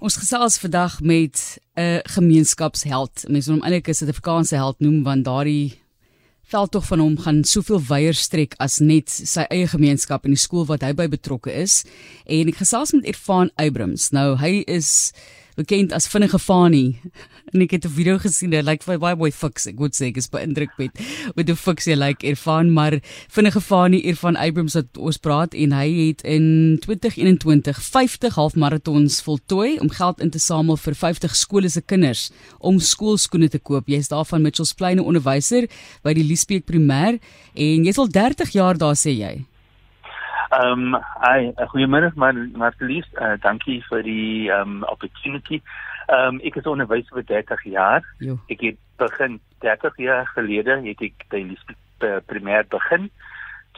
Ons gesels vandag met 'n gemeenskapsheld. Mense wil hom eintlik 'n Suid-Afrikaanse held noem want daardie veldtog van hom gaan soveel wyer strek as net sy eie gemeenskap en die skool wat hy by betrokke is. En ek gesels met Irfan Abrams. Nou, hy is bekend as vinnige Fani. En ek het 'n video gesien, hy lyk like, baie mooi fiks. Ek moet sê ek is beïndruk met met hoe fiks hy lyk like, Irfan, maar vinnige Fani Irfan Abrams wat ons praat en hy het in 2021 50 halfmaratons voltooi om geld in te samel vir 50 skole se kinders om skoolskoene te koop. Jy's daarvan Mitchells Plain 'n onderwyser by die Liesbeek Primêr en jy's al 30 jaar daar sê jy. Ehm um, hi, goeiemôre maar Marlies, uh, dankie vir die ehm um, opportunity. Ehm um, ek is onderwyser vir 30 jaar. Jo. Ek het begin 30 jaar gelede het ek by die primêr begin.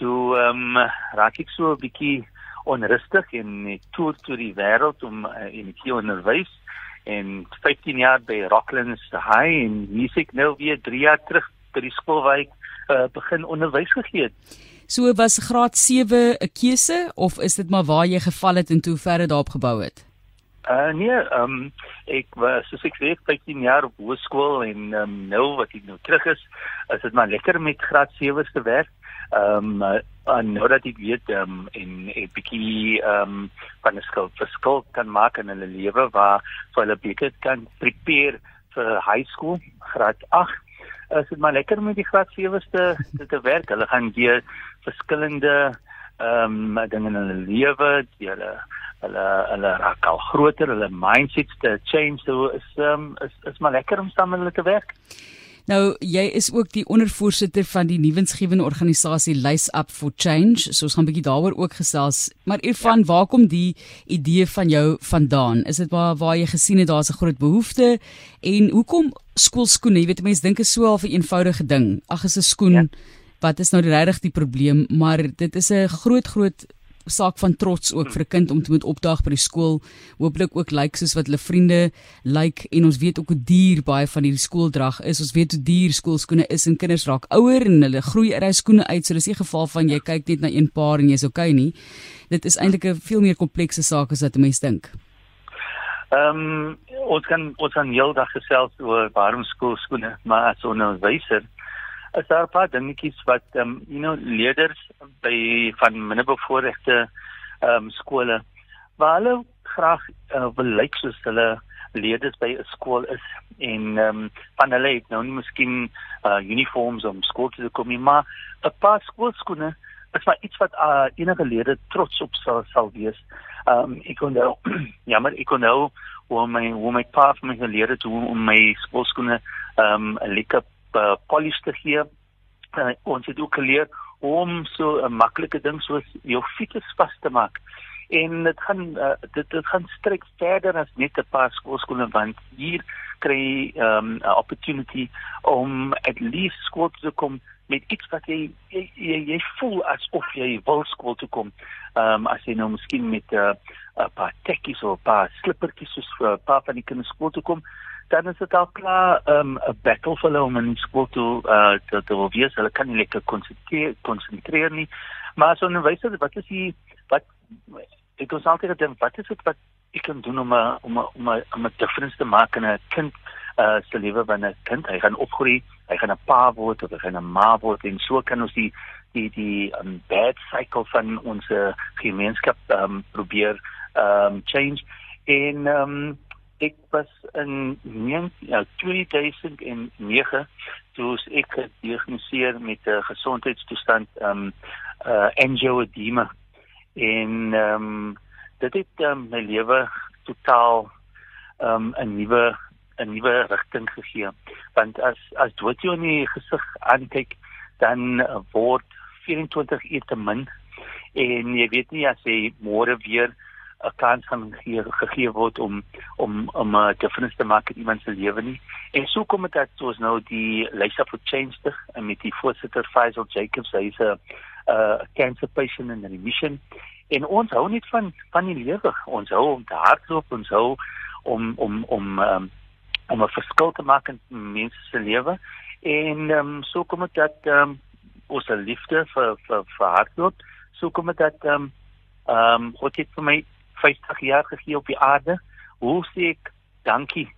Toe ehm um, raak ek so 'n bietjie onrustig en ek toer toe die wêreld om uh, en ek hier onderwys en 15 jaar by Rocklands High en sit ek nou weer 3 jaar terug by die skool waar ek uh, begin onderwys gegee het. So was graad 7 'n keuse of is dit maar waar jy geval het en toe verder daarop gebou het? Uh nee, ehm um, ek was so ek sê 15 jaar op hoërskool en um, nou wat ek nou terug is, is dit maar lekker met graad 7's te werk. Ehm um, en nou dat ek weet ehm um, en 'n bietjie ehm um, van 'n skill verskil kan maak in hulle lewe waar hulle beter kan prepare vir high school graad 8 is dit maar lekker met die graad 7's te, te werk. Hulle gaan deur verskillende ehm um, dinge in hulle lewe, hulle hulle hulle raak al groter, hulle mindsets te change. So is ehm um, is is maar lekker om saam met hulle te werk. Nou, jy is ook die ondervoorsitter van die nuwensgewende organisasie Lace Up for Change. So ons gaan 'n bietjie daaroor ook gesels. Maar Irfan, ja. waar kom die idee van jou vandaan? Is dit waar waar jy gesien het daar's 'n groot behoefte en hoekom skoolskoene? Jy weet mense dink is so 'n een eenvoudige ding. Ag, is 'n skoen. Ja. Wat is nou regtig die probleem? Maar dit is 'n groot groot saak van trots ook vir 'n kind om te moet opdaag by die skool. Hooplik ook lyk like, soos wat hulle vriende lyk like, en ons weet ook hoe duur baie van hierdie skooldrag is. Ons weet hoe duur skoolskoene is en kinders raak ouer en hulle groei uit daai skoene uit. So dis nie geval van jy kyk net na een paar en jy's okay nie. Dit is eintlik 'n veel meer komplekse saak as wat 'n mens dink. Ehm um, ons kan ons aan heeldag gesels oor waarom skoolskoene, maar as onderwyser is daar 'n paar dingetjies wat ehm um, you know leerders by van minderbevoorregte ehm um, skole waar hulle graag uh, wil lyk soos hulle leerders by 'n skool is en ehm um, van hulle het nou nie miskien uh, uniforms om skool toe te kom nie maar 'n paar skoolskoene is maar iets wat uh, enige leerder trots op sal sal wees. Ehm um, ek kon nou ja maar ek kon nou hoe my hoe my pa vir my geleer het hoe om my skoolskoene ehm um, 'n lekker uh, polish te gee. Uh, ons het ook geleer om so 'n maklike ding soos jou fiets vas te maak. En dit gaan uh, dit dit gaan strek verder as net 'n paar skoolskoene want hier kry um, 'n um, opportunity om at least skool te kom met iets wat jy jy, jy, jy voel asof jy wil skool toe kom. Ehm um, as jy nou miskien met 'n uh, paar tekkies of 'n paar slippertjies soos vir 'n paar van die kinders skool toe kom, dan is dit al klaar um, 'n um, battle vir hulle om in skool toe uh, te te wees. Hulle kan nie lekker konsentreer konsentreer nie. Maar so 'n wyse wat is die wat ek ons altyd dink wat is dit wat ek kan doen om a, om a, om om 'n difference te maak in 'n kind uh, se lewe wanneer 'n kind hy gaan opgroei, hy gaan 'n pa word of hy gaan 'n ma word en so kan ons die die die um, bad cycle van ons gemeenskap um, probeer um, change en um, ek was in ja 2009 toe ek gediagnoseer met 'n gesondheidstoestand um uh angioedema. En um dit het um, my lewe totaal um 'n nuwe 'n nuwe rigting gegee. Want as as dood jy in die gesig aankyk dan word 24 ure te min. En jy weet nie as jy môre weer 'n kans gaan gee gegee word om om om 'n uh, difference te maak in iemand se lewe nie. En so kom dit dat ons nou die Lisa for Change te en met die voorsitter Faisal Jacobs, hy is 'n uh cancer patient in remission. En ons hou net van van die lewe. Ons hou om te hardloop, ons hou om om om um, om 'n verskil te maak in mense se lewe. En um, so kom dit dat um, ons liefde vir vir vir hardloop, so kom dit dat ehm um, ehm um, wat dit vir my 50 jaar gegee op die aarde hoe sê ek dankie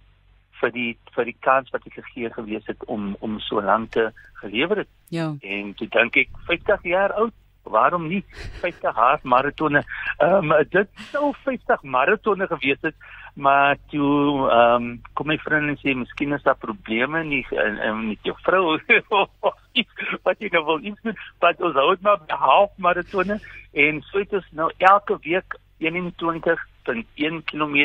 vir die vir die kans wat ek gegee gewees het om om so lank te gelewer het. Ja. En toe dink ek 50 jaar oud, waarom nie 50 half maratone? Ehm um, dit sou 50 maratone gewees het, maar toe ehm um, kom my vriend en sê miskien is daar probleme nie en, en met jou vrou wat jy nou wil iets doen, wat ons hou maar by half maratone en so het ons nou elke week 21.1 km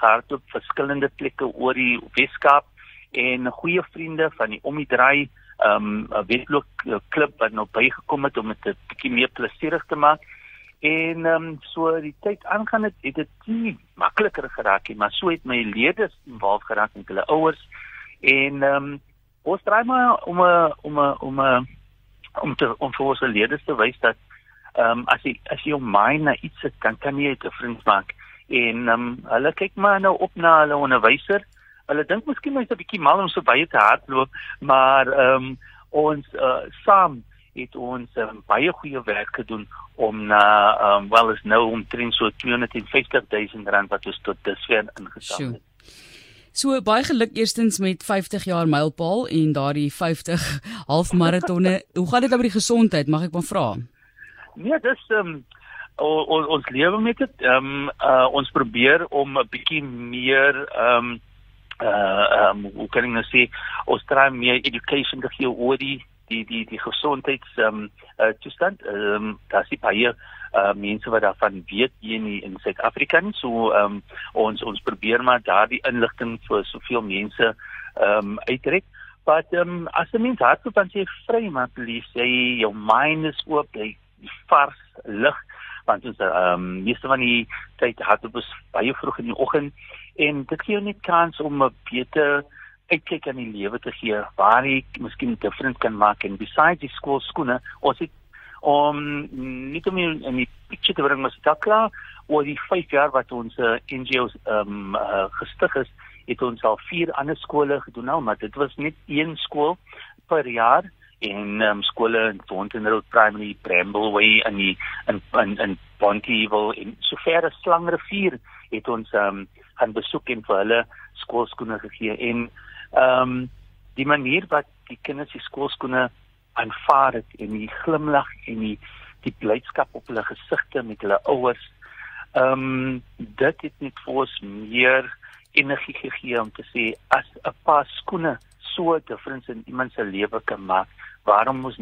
gehardloop verskillende plekke oor die Weskaap en goeie vriende van die om die draai um 'n wedloop klub wat nou bygekom het om dit 'n bietjie meer plesierig te maak. En um so die tyd aangaan het, het dit nie makliker geraak nie, maar so het my leerders involved geraak met hulle ouers en um ons draai maar om 'n om 'n om 'n om te om vir ons leerders te wys dat um as jy as jy jou mind na iets het, kan kan jy 'n difference maak. En um hulle kyk maar nou op na hulle onderwyser Hulle dink miskien hy's 'n bietjie mal om so baie te hardloop, maar ehm um, ons uh, saam het ons um, baie goeie werk gedoen om na ehm um, wel is nou omtrent so 250 000 rand wat ons tot dusver ingesamel het. So baie geluk eerstens met 50 jaar mylpaal en daardie 50 halfmaratonne. Hoe gaan dit nou met die gesondheid? Mag ek maar vra? Nee, dis ehm um, ons ons lewe met dit. Ehm um, uh, ons probeer om 'n bietjie meer ehm um, uh um hoe kan ek nou sê ons try meer education te gee oor die die die die gesondheids um uh, toestand um daar is baie uh mense wat daarvan weet hier in in Suid-Afrika so um ons ons probeer maar daardie inligting vir soveel mense um uitreik maar um as 'n mens hardloop dan jy vry maar lief jy jou mind is oop. Jy vars lig want ons ehm um, meeste van die tyd hardloop ons baie vroeg in die oggend en dit gee jou net kans om 'n beter uitkyk aan die lewe te gee waar jy miskien 'n difference kan maak en besides die skool skoene ons het om nie om in die picture te bring dit klaar oor die 5 jaar wat ons uh, NGO's ehm um, uh, gestig is het ons al vier ander skole gedoen nou maar dit was net een skool per jaar en um, skole in Fontainebleau Primary, Brambleway en in in in Bonteheuwel en sover as Slangrivier het ons um, gaan besoek en vir hulle skoolskoene gegee en ehm um, die manier wat die kinders die skoolskoene aanvaar het en die glimlag en die die blydskap op hulle gesigte met hulle ouers ehm um, dit het net vir ons meer energie gegee om te sê as 'n paar skoene so 'n difference in iemand se lewe kan maak waarom moet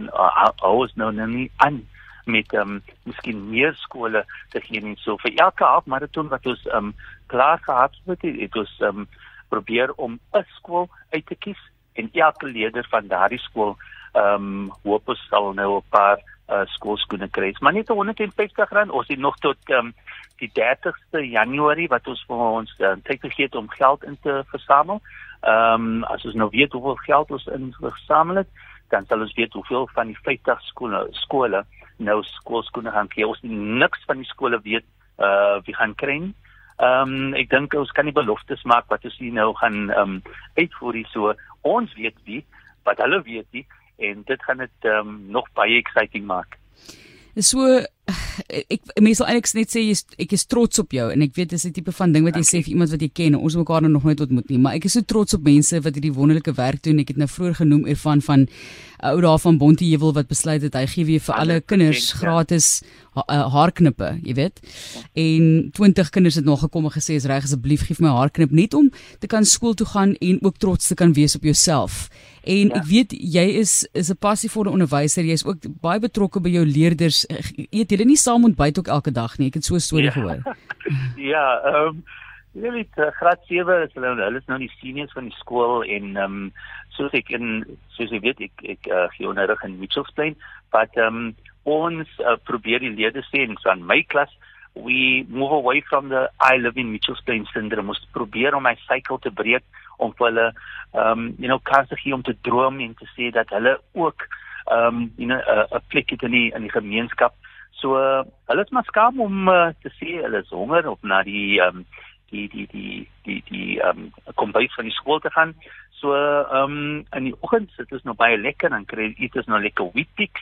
ons nou nou nie aan met ehm um, miskien meer skole te gee nie? So vir elke half marathon wat ons ehm um, klaar gehad het het ons ehm um, probeer om 'n skool uit te kies en elke leerder van daardie skool ehm um, hoop ons sal nou 'n paar uh, skoolskoene kry. Maar net 150 rand ons het nog tot ehm um, die 30ste Januarie wat ons vir ons uh, tyd gegee het om geld in te versamel. Ehm um, as ons nou weet hoeveel geld ons ingesamel het, dan sal ons weet hoeveel van die 50 skole skole nou skoolskoene gaan kry. Ons niks van die skole weet uh wie gaan kry. Ehm um, ek dink ons kan nie beloftes maak wat ons hier nou gaan ehm um, uitvoer hier so. Ons weet wie, wat hulle weet nie en dit gaan dit ehm um, nog baie exciting maak. So ek mense sal eintlik net sê ek is trots op jou en ek weet dis 'n tipe van ding wat jy sê vir iemand wat jy ken ons mekaar nou nog nooit ontmoet nie maar ek is so trots op mense wat hierdie wonderlike werk doen. Ek het nou vroeër genoem ervan van ou daar van Bonteheuwel wat besluit het hy gee weer vir alle kinders gratis ha uh, haarknippe jy weet. En 20 kinders het nog gekom en gesê is reg asseblief gee vir my haarknip net om te kan skool toe gaan en ook trots te kan wees op jouself en ja. ek weet jy is is 'n passievolle onderwyser jy is ook baie betrokke by jou leerders eet julle nie saam ontbyt ook elke dag nie. Ek het so 'n storie ja. gehoor. ja, ehm um, jy weet uh, graad 7 is hulle hulle is nou die seniors van die skool en ehm um, soos ek in soos ek weet ek ek uh, gee onderrig in Mitchells Plain, but ehm um, ons uh, probeer die leerders sê in van my klas we move away from the I live in Mitchells Plain syndrome. Ons probeer om my sykkel te breek om vir hulle ehm um, you know kans te gee om te droom en te sê dat hulle ook ehm um, you know 'n plek het in die in die gemeenskap. So uh, hulle is maar skaam om uh, te sê hulle is honger op na die ehm um, die die die die die ehm um, kombuis van die skool te gaan. So ehm um, in die oggend sit ons nog baie lekker en kry eet ons nog lekker Weet-Bix.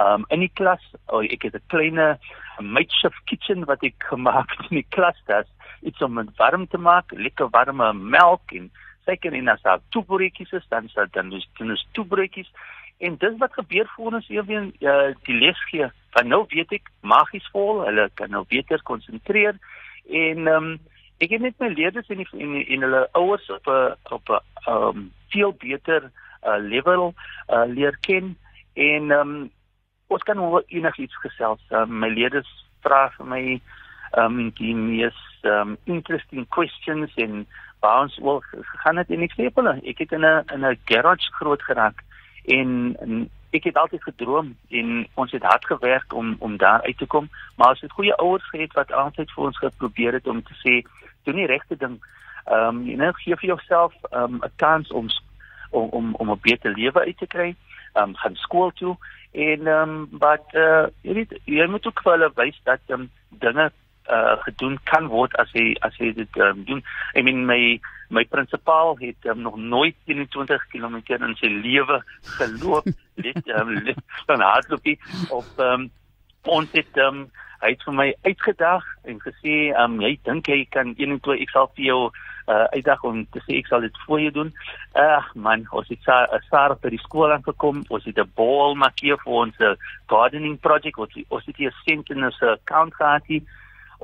Um in die klas, oh, ek het 'n klein makeshift kitchen wat ek gemaak het in die klas. Dit's iets om dit warm te maak, lekker warme melk en suiker en as daar toebroodjies is, dan sal dan dus dan is toebroodjies. En dis wat gebeur vir ons eween uh, die les gee. Van nou weet ek magies vol, hulle kan nou beter konsentreer en ehm um, ek het net my leerders en en, en hulle ouers op 'n op 'n ehm um, veel beter uh, level uh, leer ken en ehm um, ons kan oor enigiets gesels. Uh, my leerders vra vir my um, die mees um, interesting questions en waar ons wel gaan dit en ek sê hulle ek het in 'n in 'n garage groot geraak en, en ek het altyd gedroom en ons het hard gewerk om om daar uit te kom maar ons het goeie ouers gehad wat altyd vir ons geprobeer het om te sê doen die regte ding. Ehm um, jy net gee vir jouself 'n um, kans om om om om 'n beter lewe uit te kry. Um, gaan skool toe en ehm um, but uh, jy weet jy moet ook hulle wys dat ehm um, dinge uh gedoen kan word as jy as jy dit um, doen. I mean my my prinsipaal het um, nog nooit 20 km in sy lewe geloop. dit um, dan hardloopie op um, ons het um, hy het vir my uitgedag en gesê, "Um jy dink jy kan 1 en 2 ek sal vir jou uh uitdag om te sê ek sal dit vir jou doen." Ag man, ons het sa Sarah by die skool aangekom. Ons het 'n bal markeer vir ons uh, gardening project wat ons het hier sent in ons account gehad.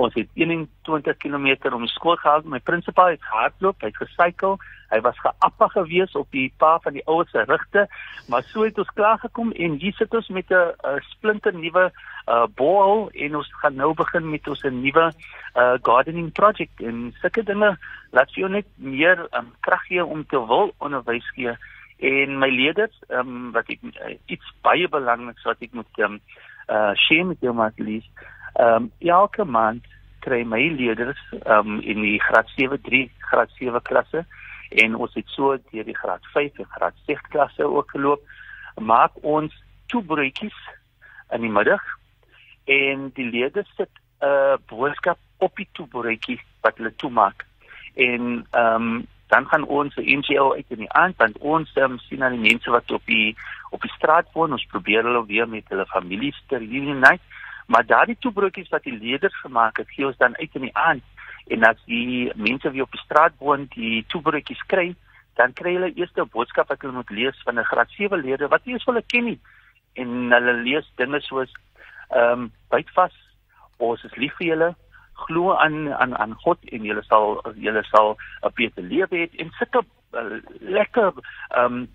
Ons het 21 km om die skool gehou. My prinsipaal het hardloop, hy het gesykel. Hy was geappa gewees op die pa van die ouers se rigte, maar so het ons klaar gekom en hier sit ons met 'n splinter nuwe uh bol en ons gaan nou begin met ons 'n nuwe uh gardening project en sulke dinge laat jou net meer um, krag gee om te wil onderwys gee en my leerders um wat ek uh, iets baie belangriks wat ek moet um uh share met jou maar lees um elke maand kry my leerders um in die graad 7 3 graad 7 klasse en ons het so deur die graad 5 en graad 6 klasse ook geloop. Maak ons twee broodjies in die middag en die leerders sit 'n uh, boodskap op die twee broodjies wat hulle toe maak en ehm um, dan gaan ons se NGO uit in die aand want ons um, sien aan die mense wat op die op die straat woon. Ons probeer hulle weer met hulle families te reunite maar daardie twee broodjies wat die leerders gemaak het gee ons dan uit in die aand. En as die mense wie op die straat woon die toebroodjies kry, dan kry hulle eers 'n boodskap wat hulle moet lees van 'n graad 7 leerder wat nie eens hulle ken nie. En hulle lees dinge soos ehm um, byt vas, ons is lief vir julle, glo aan aan aan God en julle sal julle sal 'n beter lewe hê. En op uh, lekker ehm um,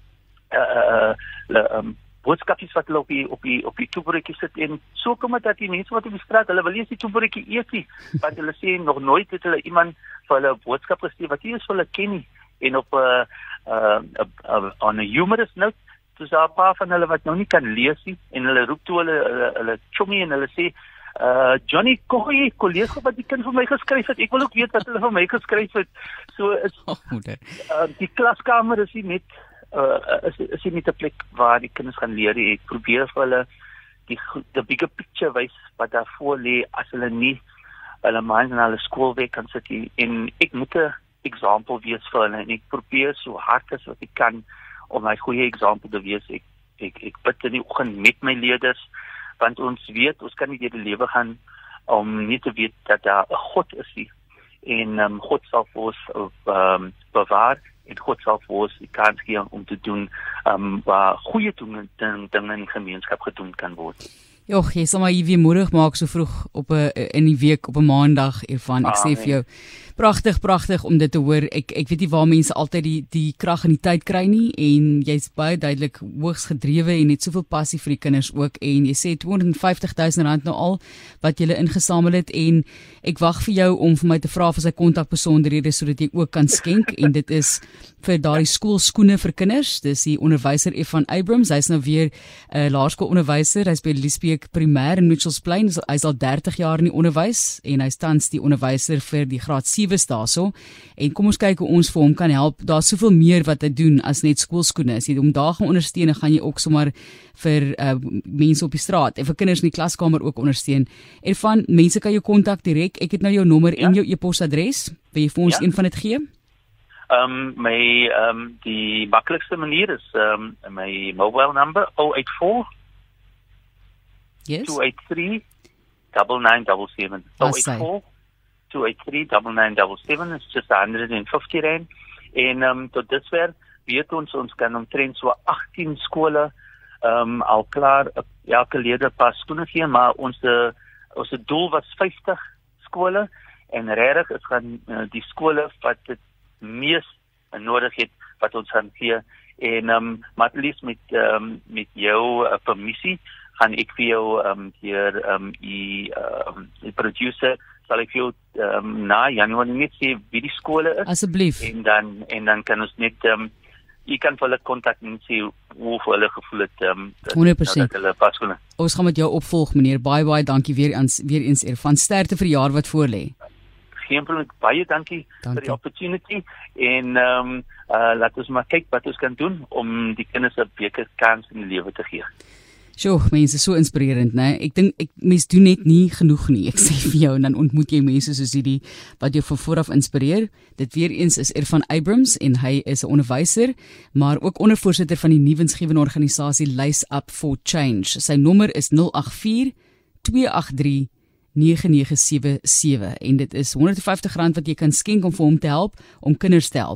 uh, uh, uh, um, boodskapies wat hulle op die op die op die toebroodjie sit en so kom dit dat die mense wat op die straat, hulle wil eers die toebroodjie eet nie, want hulle sê nog nooit het hulle iemand vir hulle 'n boodskap gestuur wat eers vir hulle ken nie. En op 'n uh, uh, on a humorous note dis 'n paar van hulle wat nou nie kan lees nie en hulle roep toe hulle hulle, hulle chommy en hulle sê uh Johnny Koyi kollega wat die kind vir my geskryf het ek wil ook weet wat hulle vir my geskryf het. So is oh, uh, die klaskamer is nie net uh, is is nie 'n plek waar die kinders gaan leer nie. Ek probeer vir hulle die the bigger picture wys wat daar voor lê as hulle nie hulle minds en hulle skoolwerk kan sit nie. en ek moet 'n voorbeeld wees vir hulle en ek probeer so hard as wat ek kan om 'n goeie voorbeeld te wees. Ek ek ek bid in die oggend met my leerders want ons weet ons kan nie deur die lewe gaan om nie te weet dat daar 'n God is nie en um, God sal vir ons um, bewaar en God sal vir ons die kans gee om te doen um, waar goeie dinge dinge in gemeenskap gedoen kan word. Joh, jy sal maar hier weer moedig maak so vroeg op 'n in die week op 'n maandag Evan. Ek ah, sê vir jou pragtig pragtig om dit te hoor. Ek ek weet nie waar mense altyd die die krag en die tyd kry nie en jy's baie duidelik hoogs gedrewe en het soveel passie vir die kinders ook en jy sê 250 000 rand nou al wat jy ingesamel het en ek wag vir jou om vir my te vra vir sy kontakbesonderhede sodat jy ook kan skenk en dit is vir daardie skoolskoene vir kinders. Dis die onderwyser Evan Abrams. Hy's nou weer 'n uh, laerskoolonderwyser. Hy's by Liesbeek Primêr in Mitchells Plain. Hy's al 30 jaar in die onderwys en hy tans die onderwyser vir die graad 7s daarso. En kom ons kyk hoe ons vir hom kan help. Daar's soveel meer wat hy doen as net skoolskoene. As jy hom daar gaan ondersteun, gaan jy ook sommer vir uh, mense op die straat en vir kinders in die klaskamer ook ondersteun. En van mense kan jou kontak direk. Ek het nou jou nommer ja? en jou e-posadres. Wil jy vir ons ja? een van dit gee? Ehm um, my ehm um, die maklikste manier is ehm um, my mobile number 084 Yes. 283 9977. Ah, sy. 283 9977 is just 150 rand. En ehm um, tot dusver weet ons ons kan omtrent so 18 skole ehm um, al klaar uh, elke leerder pas skoene gee, maar ons uh, ons doel was 50 skole en regtig is gaan uh, die skole wat dit mees nodig het wat ons gaan gee en ehm um, maar least met ehm um, met jou uh, permissie gaan ek vir jou ehm um, hier ehm um, die ehm um, die producer sal ek jou ehm um, na Januarie net sê wie die skole is Asseblief. en dan en dan kan ons net ehm um, jy kan hulle kontak en sê hoe hulle gevoel het ehm um, dat- 100%. dat hulle pas skoene Ons gaan met jou opvolg meneer. Baie baie dankie weer eens weer eens eer van sterkte vir die jaar wat voorlê. geen probleem baie dankie, Dankie. vir die opportunity en ehm um, uh, laat ons maar kyk wat ons kan doen om die kinders 'n beter kans in die lewe te gee. Sjoe, mense so inspirerend, né? Ek dink ek mense doen net nie genoeg nie. Ek sê vir jou en dan ontmoet jy mense soos hierdie wat jou van voor af inspireer. Dit weer eens is Irfan Abrams en hy is 'n onderwyser, maar ook ondervoorsitter van die nuwensgewende organisasie Lace Up for Change. Sy nommer is 084 283 9977 en dit is R150 wat jy kan skenk om vir hom te help om kinders te help.